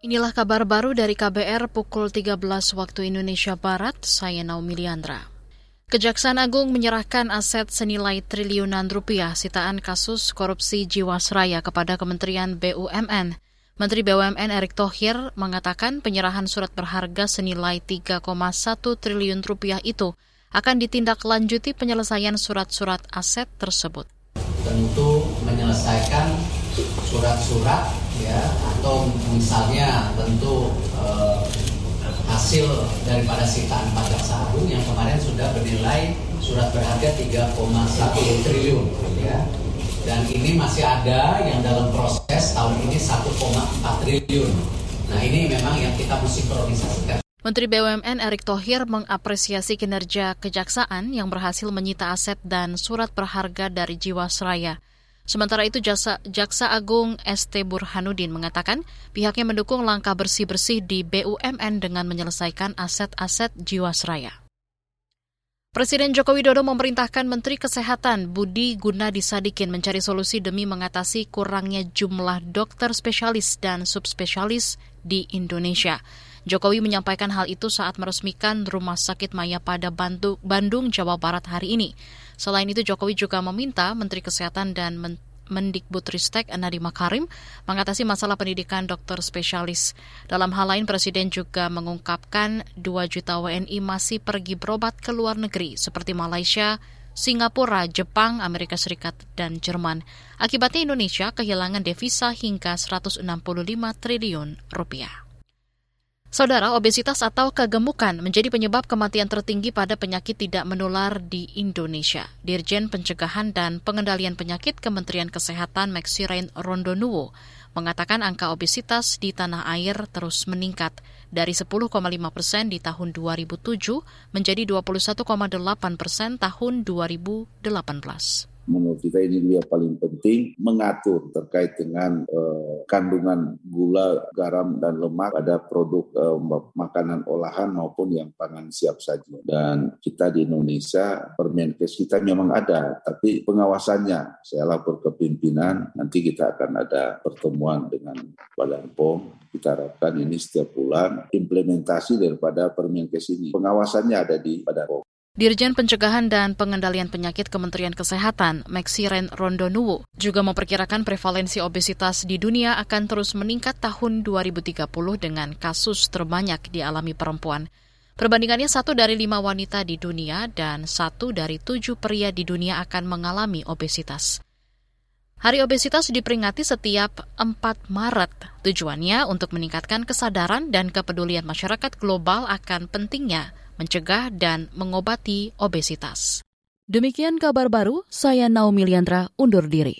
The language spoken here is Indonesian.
Inilah kabar baru dari KBR pukul 13 waktu Indonesia Barat, saya Naomi Liandra. Kejaksaan Agung menyerahkan aset senilai triliunan rupiah sitaan kasus korupsi Jiwasraya kepada Kementerian BUMN. Menteri BUMN Erick Thohir mengatakan penyerahan surat berharga senilai 3,1 triliun rupiah itu akan ditindaklanjuti penyelesaian surat-surat aset tersebut. Tentu menyelesaikan surat-surat ya atau misalnya tentu eh, hasil daripada sitaan pajak Agung yang kemarin sudah bernilai surat berharga 3,1 triliun ya dan ini masih ada yang dalam proses tahun ini 1,4 triliun. Nah ini memang yang kita mesti priorisasikan. Menteri BUMN Erick Thohir mengapresiasi kinerja kejaksaan yang berhasil menyita aset dan surat berharga dari Jiwasraya. Sementara itu Jasa, Jaksa Agung ST Burhanuddin mengatakan pihaknya mendukung langkah bersih-bersih di BUMN dengan menyelesaikan aset-aset Jiwasraya. Presiden Joko Widodo memerintahkan Menteri Kesehatan Budi Gunadi Sadikin mencari solusi demi mengatasi kurangnya jumlah dokter spesialis dan subspesialis di Indonesia. Jokowi menyampaikan hal itu saat meresmikan Rumah Sakit Maya pada Bandung, Jawa Barat hari ini. Selain itu, Jokowi juga meminta Menteri Kesehatan dan Menteri Mendikbudristek Nadiem Makarim mengatasi masalah pendidikan dokter spesialis. Dalam hal lain, Presiden juga mengungkapkan 2 juta WNI masih pergi berobat ke luar negeri seperti Malaysia, Singapura, Jepang, Amerika Serikat, dan Jerman. Akibatnya Indonesia kehilangan devisa hingga 165 triliun rupiah. Saudara, obesitas atau kegemukan menjadi penyebab kematian tertinggi pada penyakit tidak menular di Indonesia. Dirjen Pencegahan dan Pengendalian Penyakit Kementerian Kesehatan Maxiren Rondonuwo mengatakan angka obesitas di tanah air terus meningkat dari 10,5 persen di tahun 2007 menjadi 21,8 persen tahun 2018 menurut kita ini yang paling penting mengatur terkait dengan uh, kandungan gula, garam dan lemak pada produk uh, makanan olahan maupun yang pangan siap saji. Dan kita di Indonesia Permenkes kita memang ada, tapi pengawasannya saya lapor ke pimpinan, nanti kita akan ada pertemuan dengan Badan POM. Kita harapkan ini setiap bulan implementasi daripada Permenkes ini. Pengawasannya ada di Badan POM. Dirjen Pencegahan dan Pengendalian Penyakit Kementerian Kesehatan, Maxiren Rondonuwu, juga memperkirakan prevalensi obesitas di dunia akan terus meningkat tahun 2030 dengan kasus terbanyak dialami perempuan. Perbandingannya satu dari lima wanita di dunia dan satu dari tujuh pria di dunia akan mengalami obesitas. Hari obesitas diperingati setiap 4 Maret. Tujuannya untuk meningkatkan kesadaran dan kepedulian masyarakat global akan pentingnya mencegah dan mengobati obesitas. Demikian kabar baru, saya Naomi Liandra undur diri.